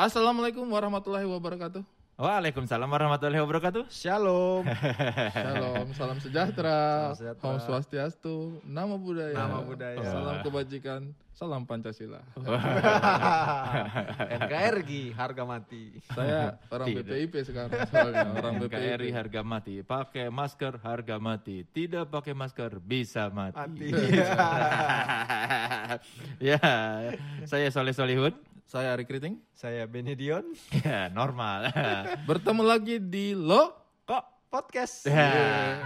Assalamualaikum warahmatullahi wabarakatuh. Waalaikumsalam warahmatullahi wabarakatuh. Shalom. Shalom, salam sejahtera, Salam sejahtera. Om Swastiastu, Nama Budaya, Nama budaya. salam kebajikan, salam Pancasila. NKRI harga mati. Saya orang Tidak. BPIP sekarang, soalnya orang BPIP. NKRI harga mati, pakai masker harga mati, tidak pakai masker bisa mati. Mati. ya, saya Soleh Solihun. Saya Ari Kriting. Saya Benedion. Ya, normal. Bertemu lagi di Lo. Kok podcast? Ya.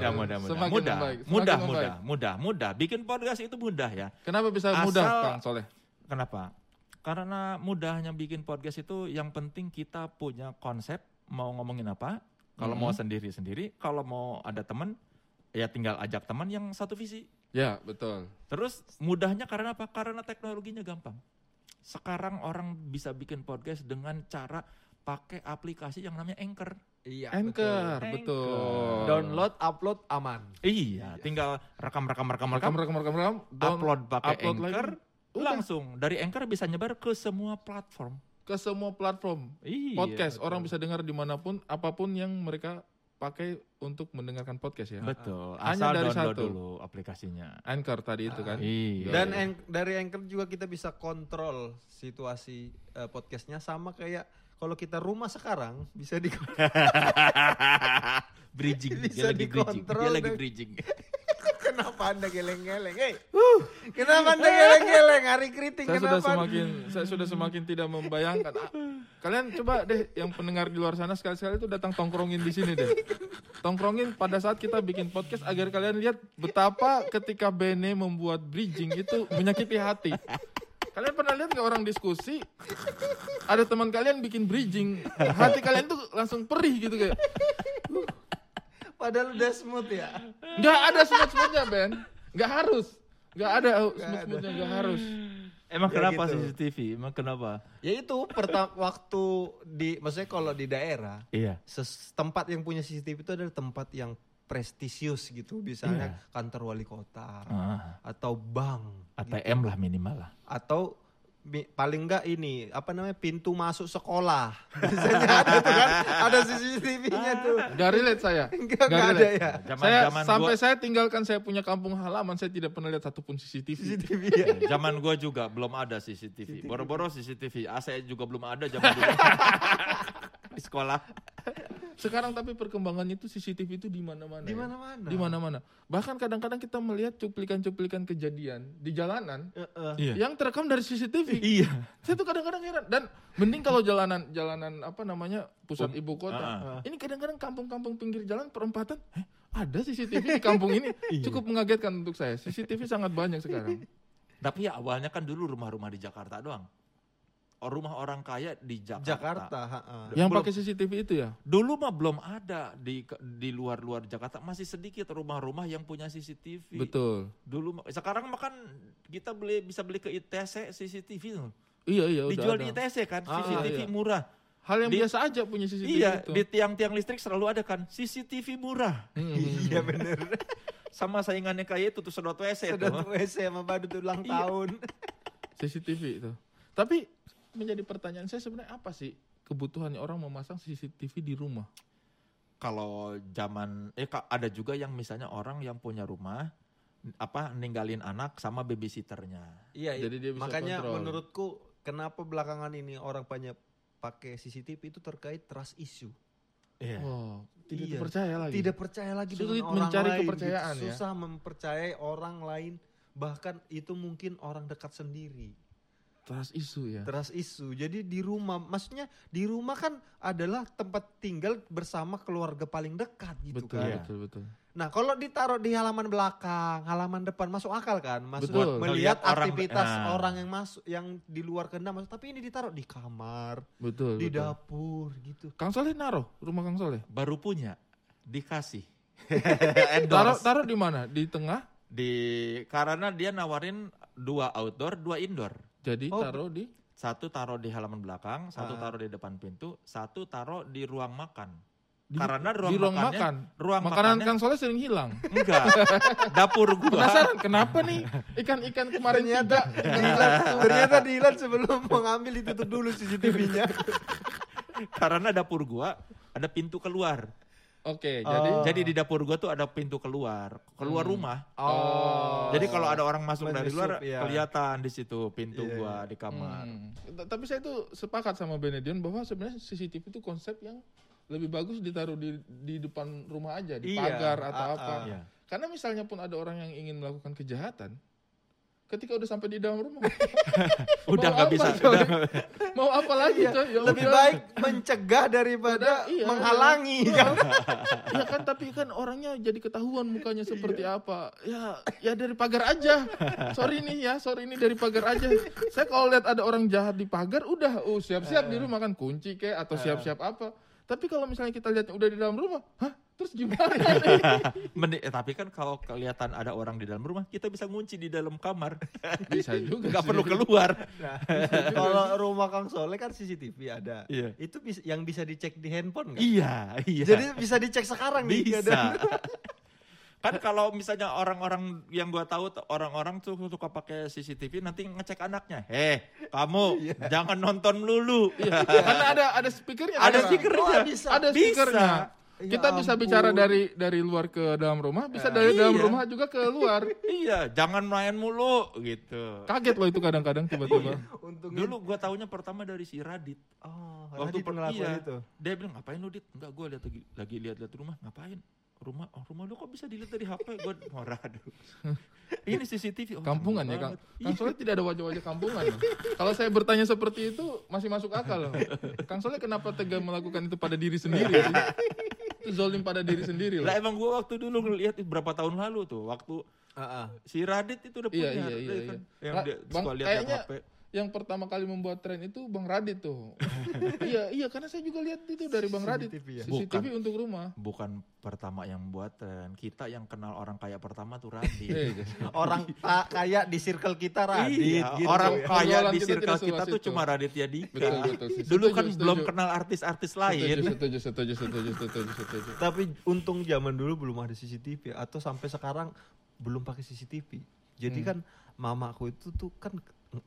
Ya, mudah, mudah, Semakin mudah, membaik, mudah, membaik. mudah, mudah, mudah. Bikin podcast itu mudah ya. Kenapa bisa Asal- mudah, Kang Soleh? Kenapa? Karena mudahnya bikin podcast itu yang penting kita punya konsep mau ngomongin apa. Kalau mau sendiri-sendiri, kalau mau ada teman, ya tinggal ajak teman yang satu visi. Ya, betul. Terus mudahnya karena apa? Karena teknologinya gampang. Sekarang orang bisa bikin podcast dengan cara pakai aplikasi yang namanya Anchor. Iya. Anchor, Anchor. betul. Download, upload, aman. Iya, tinggal rekam-rekam rekam-rekam, rekam, rekam, rekam, rekam, down- upload pakai upload Anchor, lagi. Udah. langsung dari Anchor bisa nyebar ke semua platform. Ke semua platform Iya, podcast. betul. Orang bisa dengar di mana pun, apa pun yang mereka pakai untuk mendengarkan podcast ya. Betul. Hanya Asal dari download satu. dulu aplikasinya. Anchor tadi itu kan. Iya. Dan Anch- dari Anchor juga kita bisa kontrol situasi eh, podcastnya sama kayak kalau kita rumah sekarang bisa di bridging. Bisa dia lagi bridging. dikontrol Dia lagi bridging. Kenapa anda geleng-geleng? Hei, kenapa anda geleng-geleng? Hari keriting Saya sudah kenapa? semakin saya sudah semakin tidak membayangkan. Ah, Kalian coba deh yang pendengar di luar sana sekali-sekali itu datang tongkrongin di sini deh. Tongkrongin pada saat kita bikin podcast agar kalian lihat betapa ketika Bene membuat bridging itu menyakiti hati. Kalian pernah lihat nggak orang diskusi? Ada teman kalian bikin bridging, hati kalian tuh langsung perih gitu kayak. Padahal udah smooth ya. Nggak ada smooth-smoothnya Ben, nggak harus, nggak ada smooth-smoothnya nggak harus. Emang Ya kenapa gitu. CCTV? Emang kenapa? Ya itu pertama waktu di maksudnya kalau di daerah Iya. tempat yang punya CCTV itu adalah tempat yang prestisius gitu, misalnya kantor wali kota Ah, atau bank ATM lah minimal lah. atau paling enggak ini apa namanya pintu masuk sekolah. Biasanya ada tuh kan, ada CCTV-nya tuh. Nggak relate saya. Enggak Nggak ada ya. Zaman saya zaman sampai gua, saya tinggalkan saya punya kampung halaman saya tidak pernah lihat satupun CCTV. CCTV ya. zaman gua juga belum ada CCTV. Boro-boro CCTV. AC juga belum ada zaman dulu. Di sekolah. Sekarang tapi perkembangannya itu CCTV itu di mana-mana. Di ya. mana-mana. Di mana-mana. Bahkan kadang-kadang kita melihat cuplikan-cuplikan kejadian di jalanan Heeh. Iya. yang terekam dari CCTV. Iya. Saya tuh kadang-kadang heran dan mending kalau jalanan jalanan apa namanya pusat Um, ibu kota. ah, Ini kadang-kadang kampung-kampung pinggir jalan perempatan, eh, ada CCTV di kampung ini. Iya. Cukup mengagetkan untuk saya. CCTV sangat banyak sekarang. Tapi ya awalnya kan dulu rumah-rumah di Jakarta doang. Rumah orang kaya di Jakarta. Jakarta, heeh. yang Belum- pakai CCTV itu ya? Dulu mah belum ada di di luar-luar Jakarta masih sedikit rumah-rumah yang punya CCTV. Betul. Dulu sekarang mah kan kita beli bisa beli ke ITC CCTV tuh. Iya iya udah Dijual ada. di ITC kan Ah, CCTV iya. murah. Hal yang Di- biasa aja punya CCTV iya, itu. di tiang-tiang listrik selalu ada kan CCTV murah. Hmm. Iya bener. Sama saingannya kayak itu tuh sedot WC tuh. tuh WC sama badut tuh ulang Iya. tahun. CCTV itu. Tapi menjadi pertanyaan saya sebenarnya apa sih kebutuhannya orang memasang CCTV di rumah? Kalau zaman eh ada juga yang misalnya orang yang punya rumah apa ninggalin anak sama babysitternya. Iya, Jadi dia bisa makanya kontrol. menurutku kenapa belakangan ini orang banyak pakai CCTV itu terkait trust issue. Iya. Oh, tidak Iya. dipercaya lagi. Tidak percaya lagi Sulit dengan orang mencari lain. kepercayaan gitu. ya. Susah mempercayai orang lain. Bahkan itu mungkin orang dekat sendiri. Trust issue ya. Trust issue. Jadi di rumah, maksudnya di rumah kan adalah tempat tinggal bersama keluarga paling dekat gitu betul, kan. Iya. betul, betul. Nah, kalau ditaruh di halaman belakang, halaman depan masuk akal kan? Masuk Betul. melihat orang- aktivitas nah. orang yang masuk yang di luar kehendak masuk, tapi ini ditaruh di kamar, Betul, di betul. dapur gitu. Kang Soleh naruh rumah Kang Soleh. Baru punya dikasih. Taruh taruh di mana? Di tengah. di karena dia nawarin dua outdoor, dua indoor. Jadi Oh, taruh di Satu taruh di halaman belakang, satu Ah. taruh di depan pintu, satu taruh di ruang makan. Di- Karena ruang di ruang makannya- makan. ruang Makanan makannya- Kang Soleh sering hilang. Enggak. Dapur gua. Penasaran kenapa nih ikan-ikan kemarin Ternyata Dilan, ternyata Dilan sebelum mau ngambil ditutup dulu CCTV-nya. Karena dapur gua ada pintu keluar. Oke, Oh. jadi Jadi di dapur gua tuh ada pintu keluar, keluar Hmm. rumah. Oh. Jadi kalau ada orang masuk dari Menyusup, luar iya. kelihatan di situ pintu Iya, gua di kamar. Hmm. Tapi saya tuh sepakat sama Benedion bahwa sebenarnya CCTV itu konsep yang lebih bagus ditaruh di di depan rumah aja, di Iya, pagar atau ah, apa. ah. Iya. Karena misalnya pun ada orang yang ingin melakukan kejahatan, ketika udah sampai di dalam rumah, Udah nggak bisa. coy? udah- mau apa lagi coy? Ya Lebih udah. baik mencegah daripada Iya, menghalangi kan. Ya kan tapi kan orangnya jadi ketahuan mukanya seperti apa. Ya ya dari pagar aja. Sorry nih ya, sorry ini dari pagar aja. Saya kalau lihat ada orang jahat di pagar udah oh siap-siap di rumah kan kunci kayak atau siap-siap apa. Tapi kalau misalnya kita lihat udah di dalam rumah, hah? Terus gimana nih? Mendi- eh, tapi kan kalau kelihatan ada orang di dalam rumah, kita bisa ngunci di dalam kamar. Bisa juga. Nggak sih. perlu keluar. Nah, kalau rumah Kang Soleh kan CCTV ada. Iya. Itu bis- yang bisa dicek di handphone kan? Iya, iya. Jadi bisa dicek sekarang nih. bisa. keadaan. kan kalau misalnya orang-orang yang gua tahu orang-orang tuh suka pakai CCTV nanti ngecek anaknya. Heh, kamu jangan nonton melulu. Iya, karena ada ada speakernya. Ada speakernya. Oh, bisa. Ada Bisa. Ya Kita bisa ampun. bicara dari dari luar ke dalam rumah, bisa dari Iya. dalam rumah juga ke luar. iya, jangan main mulu gitu. Kaget loh itu kadang-kadang tiba-tiba. Untungnya. Dulu gua taunya pertama dari si Radit. Oh, Waktu Radit iya. itu. Dia bilang ngapain lu dit? Enggak, gua lihat lagi lagi lihat-lihat rumah. Ngapain? Rumah, oh rumah lu kok bisa dilihat dari HP? Gua marah aduh. Ini CCTV. Oh, Kampungan ya, Kang. Kang Soleh tidak ada wajah-wajah kampungan. Kalau saya bertanya seperti itu masih masuk akal. Kang Soleh kenapa tega melakukan itu pada diri sendiri sih? Itu zolim pada diri sendiri loh. Lah emang gua waktu dulu ngeliat berapa tahun lalu tuh, waktu ah. si Radit itu udah Iya, punya. iya, iya, dia iya. kan, Yang Ra- dia Bang, suka lihat HP. Yang pertama kali membuat tren itu Bang Radit tuh. iya, iya karena saya juga lihat itu dari Bang Radit. CCTV ya? CCTV untuk rumah. Bukan pertama yang buat tren. Kita yang kenal orang kaya pertama tuh Radit. Eh, Orang ka- kaya di circle kita Radit Iya, gitu orang ya. kaya di kita circle kita seluas tuh itu. cuma Raditya Dika. Betul, betul. Dulu Setuju, kan setuju. belum kenal artis-artis lain. setuju, setuju, setuju, setuju, setuju, setuju. Tapi untung zaman dulu belum ada CCTV atau sampai sekarang belum pakai CCTV. Jadi Hmm. kan mamaku itu tuh kan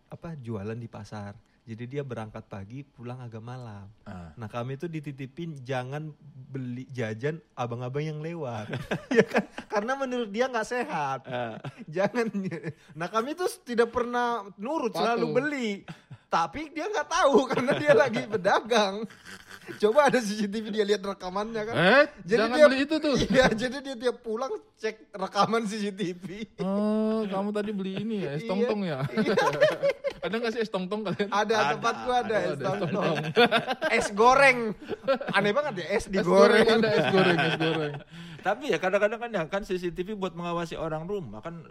apa jualan di pasar. Jadi dia berangkat pagi pulang agak malam. Ah. Nah kami tuh dititipin jangan beli jajan abang-abang yang lewat, ya kan? Karena menurut dia nggak sehat. Ah. Jangan. Nah kami tuh tidak pernah nurut Patuh. selalu beli. Tapi dia nggak tahu karena dia lagi pedagang. Coba ada CCTV dia lihat rekamannya kan. Eh, jangan dia, beli itu tuh. Iya, jadi dia tiap pulang cek rekaman CCTV. Oh, kamu tadi beli ini ya, es Iya. tongtong ya? ada nggak sih es tongtong kalian? Ada, Ada, tempatku ada, ada, es ada es tongtong. es goreng. Aneh banget ya es Es digoreng. goreng ada es goreng, es goreng. Tapi ya kadang-kadang kan ya kan CCTV buat mengawasi orang rumah kan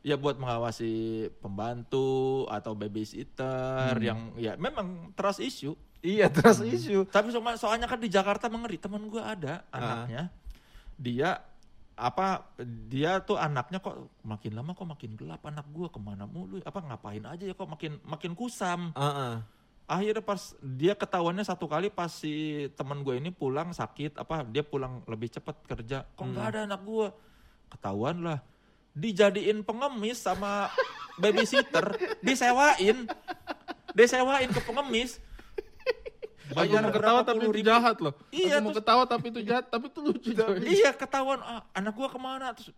ya buat mengawasi pembantu atau babysitter Hmm. yang ya memang trust issue. Iya, terus isu. Tapi soalnya, soalnya kan di Jakarta mengeri teman gua ada Ah. anaknya. Dia apa dia tuh anaknya kok makin lama kok makin gelap anak gua ke mana mulu apa ngapain aja ya kok makin makin kusam Heeh. akhirnya pas dia ketahuannya satu kali pas si teman gue ini pulang sakit apa dia pulang lebih cepat kerja kok nggak ada anak gue ketahuan lah dijadiin pengemis sama babysitter disewain disewain ke pengemis Aku mau ketawa tapi itu jahat loh. Iya, Aku mau ketawa tapi itu jahat, tapi itu lucu iya ketahuan ah, anak gua ke mana terus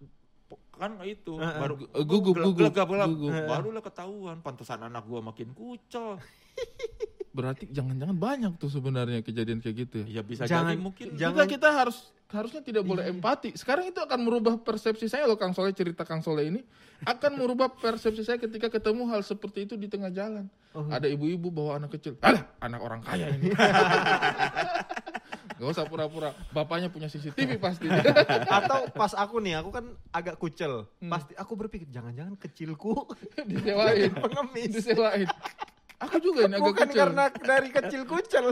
kan itu Heeh. baru Gu- gugup, gugup, gugup. barulah ketahuan pantesan anak gua makin kucel Berarti jangan-jangan banyak tuh sebenarnya kejadian kayak gitu ya. ya bisa Jangan- jadi mungkin jangan- Juga kita harus harusnya tidak boleh empati. Sekarang itu akan merubah persepsi saya loh Kang Soleh cerita Kang Soleh ini akan merubah persepsi saya ketika ketemu hal seperti itu di tengah jalan. Ada ibu-ibu bawa anak kecil. Alah, anak orang kaya ini. Gak usah pura-pura. Bapaknya punya CCTV pasti. Atau pas aku nih, aku kan agak kucel. Hmm. Pasti aku berpikir jangan-jangan kecilku Disewain. pengemis. Disewain. Aku juga ini agak Bukan kecil. karena dari kecil kucel.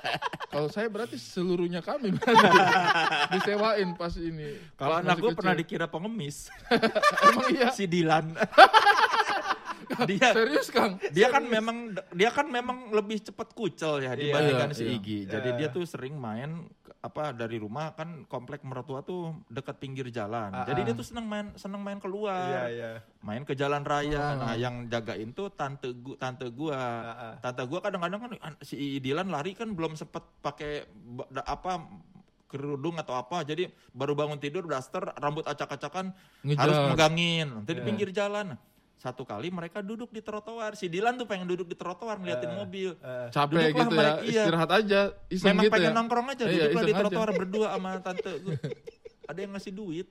Kalau saya berarti seluruhnya kami berarti. disewain pas ini. kalau anak kecil. pernah dikira pengemis Emang iya. si Dilan dia Serius Kang? dia kan memang dia kan memang lebih cepat kucel ya dibandingkan Iya, si iya. Igi. Jadi Iya. dia tuh sering main apa dari rumah kan komplek mertua tuh dekat pinggir jalan. Ah, Jadi ah. dia tuh seneng main seneng main keluar. Iya, iya. Main ke jalan raya. Oh. Nah, yang jagain tuh tante gua, tante gua. Ah, ah. Tante gua kadang-kadang kan an- si Dilan lari kan belum sempet pakai apa kerudung atau apa. Jadi baru bangun tidur daster, rambut acak-acakan harus megangin. Nanti di Iya. pinggir jalan. Satu kali mereka duduk di trotoar. Si Dilan tuh pengen duduk di trotoar ngeliatin Eh, mobil. eh. Capek Duduklah gitu ya, mereka, iya. istirahat aja, iseng Memang gitu pengen ya. nongkrong aja, Iya, duduklah di iseng aja. trotoar berdua sama tante gue. Ada yang ngasih duit.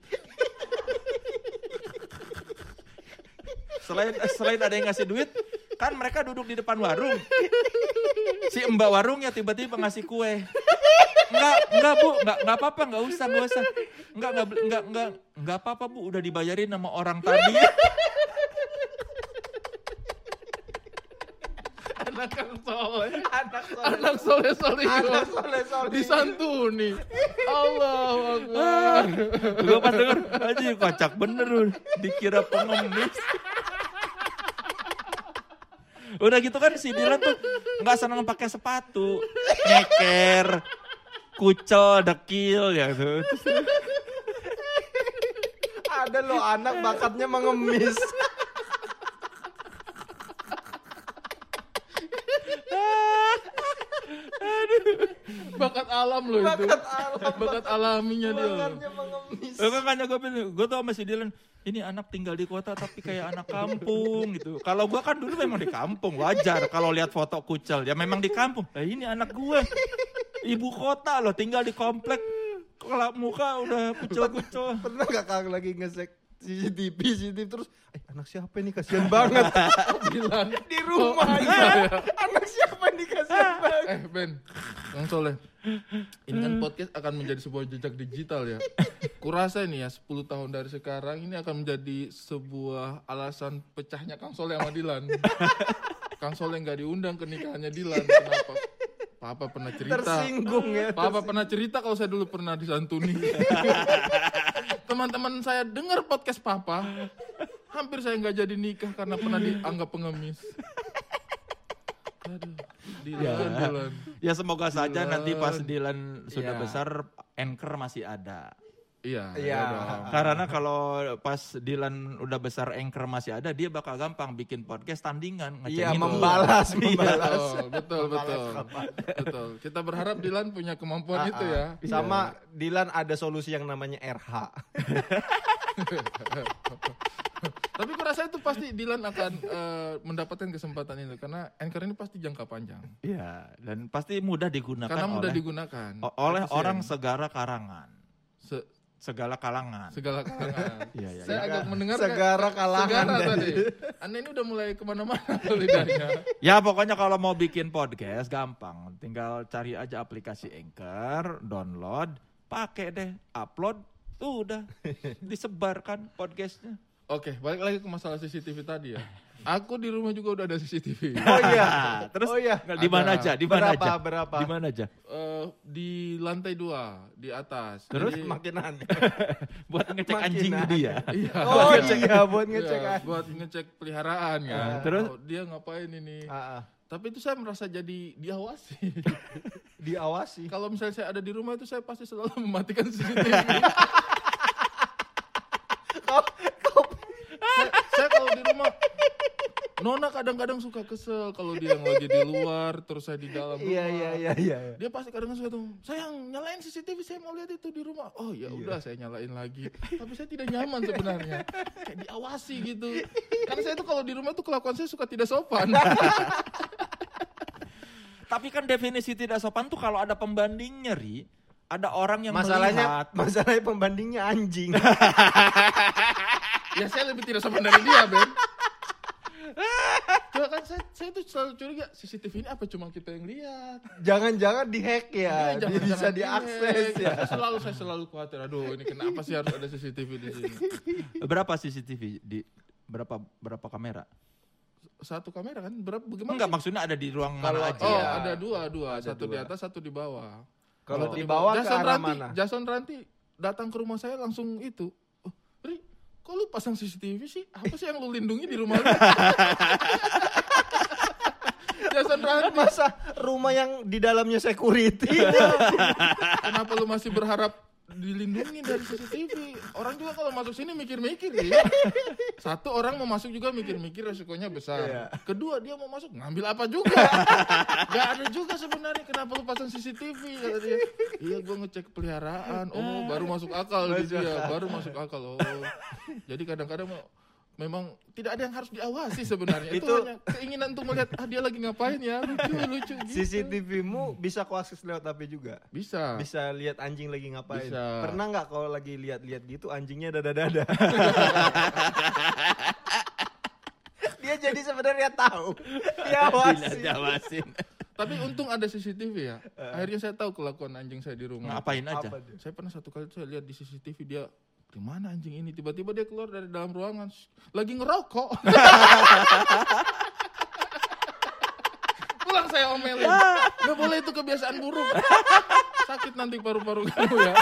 selain selain ada yang ngasih duit, kan mereka duduk di depan warung. Si mbak warungnya tiba-tiba ngasih kue. Enggak, enggak bu, enggak, enggak apa-apa, enggak usah, enggak usah. Enggak, enggak, enggak, enggak, enggak apa-apa bu, udah dibayarin sama orang tadi. Anak soleh, Anak soleh. anak soleh soleh, Anak soleh soleh. disantuni. Allahu Akbar. Gue pas denger, aja kocak bener lu. Dikira pengemis. Udah gitu kan si Dilan tuh nggak seneng pakai sepatu, nyeker, kucel, dekil ya tuh. Ada loh anak bakatnya mengemis. Bakat alam loh itu. Bakat alam. Bakat alaminya dia. Bakatnya mengemis. Eh, makanya gue bilang, gue tuh sama si Dilan, ini anak tinggal di kota tapi kayak anak kampung gitu. Kalau gue kan dulu memang di kampung, wajar kalau lihat foto kucel, ya memang di kampung. Eh ini anak gue, ibu kota loh, tinggal di komplek, kalau muka udah kucel-kucel. Pernah gak kang lagi ngesek CCTV, CCTV terus, eh, anak siapa ini kasihan banget. Bilang. di rumah Oh, ya. Anak siapa ini kasihan banget. Eh Ben, Bang Soleh, ini kan podcast akan menjadi sebuah jejak digital ya. Kurasa ini ya 10 tahun dari sekarang ini akan menjadi sebuah alasan pecahnya Kang Soleh sama Dilan. Kang Soleh nggak diundang ke nikahannya Dilan. Kenapa? Papa pernah cerita. Tersinggung ya. Papa pernah cerita kalau saya dulu pernah disantuni. Teman-teman saya dengar podcast Papa, hampir saya nggak jadi nikah karena pernah dianggap pengemis. Aduh, Dilan, Ya. Dilan. Ya semoga saja Dilan. nanti pas Dilan sudah Iya. besar, anchor masih ada. Iya, Iya. ya. Karena kalau pas Dilan udah besar anchor masih ada, dia bakal gampang bikin podcast tandingan. Iya, ngecengin tuh. membalas, Iya. membalas. Betul, betul, betul. betul. Kita berharap Dilan punya kemampuan itu ya. Sama Dilan ada solusi yang namanya RH. Tapi kurasa itu pasti Dilan akan eh, mendapatkan kesempatan itu karena anchor ini pasti jangka panjang. Iya, dan pasti mudah digunakan Karena mudah oleh digunakan. oleh Efisien. orang segala karangan, Se- segala kalangan. segala kalangan. Iya, iya, Saya iya. agak mendengar Segara kayak- kalangan segara tadi. Anda ini udah mulai ke mana-mana lidahnya. Ya pokoknya kalau mau bikin podcast gampang, tinggal cari aja aplikasi Anchor, download, pakai deh, upload, tuh udah disebarkan podcastnya. Oke, balik lagi ke masalah CCTV tadi ya. Aku di rumah juga udah ada CCTV. Oh iya. Terus oh iya. di mana aja? Di mana aja? berapa? Di mana aja? Eh, di lantai dua, di atas. Terus Jadi- Makin aneh. Buat ngecek Makin anjing aneh. dia. Iya. Oh Ngecek- iya, buat ngecek. Iya, ah. buat ngecek peliharaan kan. Ah, terus? Oh, dia ngapain ini? Ah, ah. Tapi itu saya merasa jadi diawasi. Diawasi. Kalau misalnya saya ada di rumah itu saya pasti selalu mematikan CCTV. saya, saya kalau di rumah Nona kadang-kadang suka kesel kalau dia yang lagi di luar terus saya di dalam rumah. Iya iya iya iya. Dia pasti kadang-kadang suka tuh, sayang nyalain CCTV saya mau lihat itu di rumah. Oh ya udah saya nyalain lagi. Tapi saya tidak nyaman sebenarnya. Kayak diawasi gitu. Karena saya tuh kalau di rumah tuh kelakuan saya suka tidak sopan. Tapi kan definisi tidak sopan tuh kalau ada pembandingnya, Ri. Ada orang yang Masalahnya melihat. masalahnya pembandingnya anjing. ya saya lebih tidak sopan dari dia, Ben. Kan saya, saya tuh selalu curiga CCTV ini apa cuma kita yang lihat? Jangan-jangan dihack ya. Iya, Dia jangan- bisa jangan diakses ya. Saya selalu saya selalu khawatir. Aduh, ini kenapa sih harus ada CCTV di sini? Berapa CCTV di berapa berapa kamera? Satu kamera kan? Berapa? Bagaimana? Enggak sih? maksudnya ada di ruang Kalau- mana aja. Oh, ada dua, dua. Ada satu di dua. atas, satu di bawah. Kalau di bawah ke Jason arah Ranti, mana? Jason Ranti datang ke rumah saya langsung itu. Oh, Ri, kok lu pasang CCTV sih? Apa sih yang lu lindungi di rumah lu? Jason Ranti. Masa rumah yang di dalamnya security? Kenapa lu masih berharap dilindungi dari CCTV? Orang juga kalau masuk sini mikir-mikir ya. Satu orang mau masuk juga mikir-mikir resikonya besar. Iya. Kedua dia mau masuk ngambil apa juga? Gak ada juga sebenarnya kenapa lu pasang CCTV kata dia. Iya gua ngecek peliharaan. Oh baru masuk akal Masuk dia. Baru masuk akal. Oh. Jadi kadang-kadang mau- memang tidak ada yang harus diawasi sebenarnya. Itu, Itu- hanya keinginan untuk melihat ah dia lagi ngapain ya lucu lucu gitu. CCTV-mu bisa kau akses lewat HP juga. Bisa. Bisa lihat anjing lagi ngapain. Bisa. Pernah nggak kalau lagi lihat-lihat gitu anjingnya dada-dada? Dia jadi sebenarnya tahu. Dia Tidak awasi. diawasin. Tapi untung ada CCTV ya. Akhirnya saya tahu kelakuan anjing saya di rumah. Ngapain aja? Apa dia? Saya pernah satu kali tuh saya lihat di CCTV dia di mana anjing ini? Tiba-tiba dia keluar dari dalam ruangan lagi ngerokok. Pulang saya omelin. Nggak boleh itu kebiasaan buruk. Sakit nanti paru-paru kamu ya.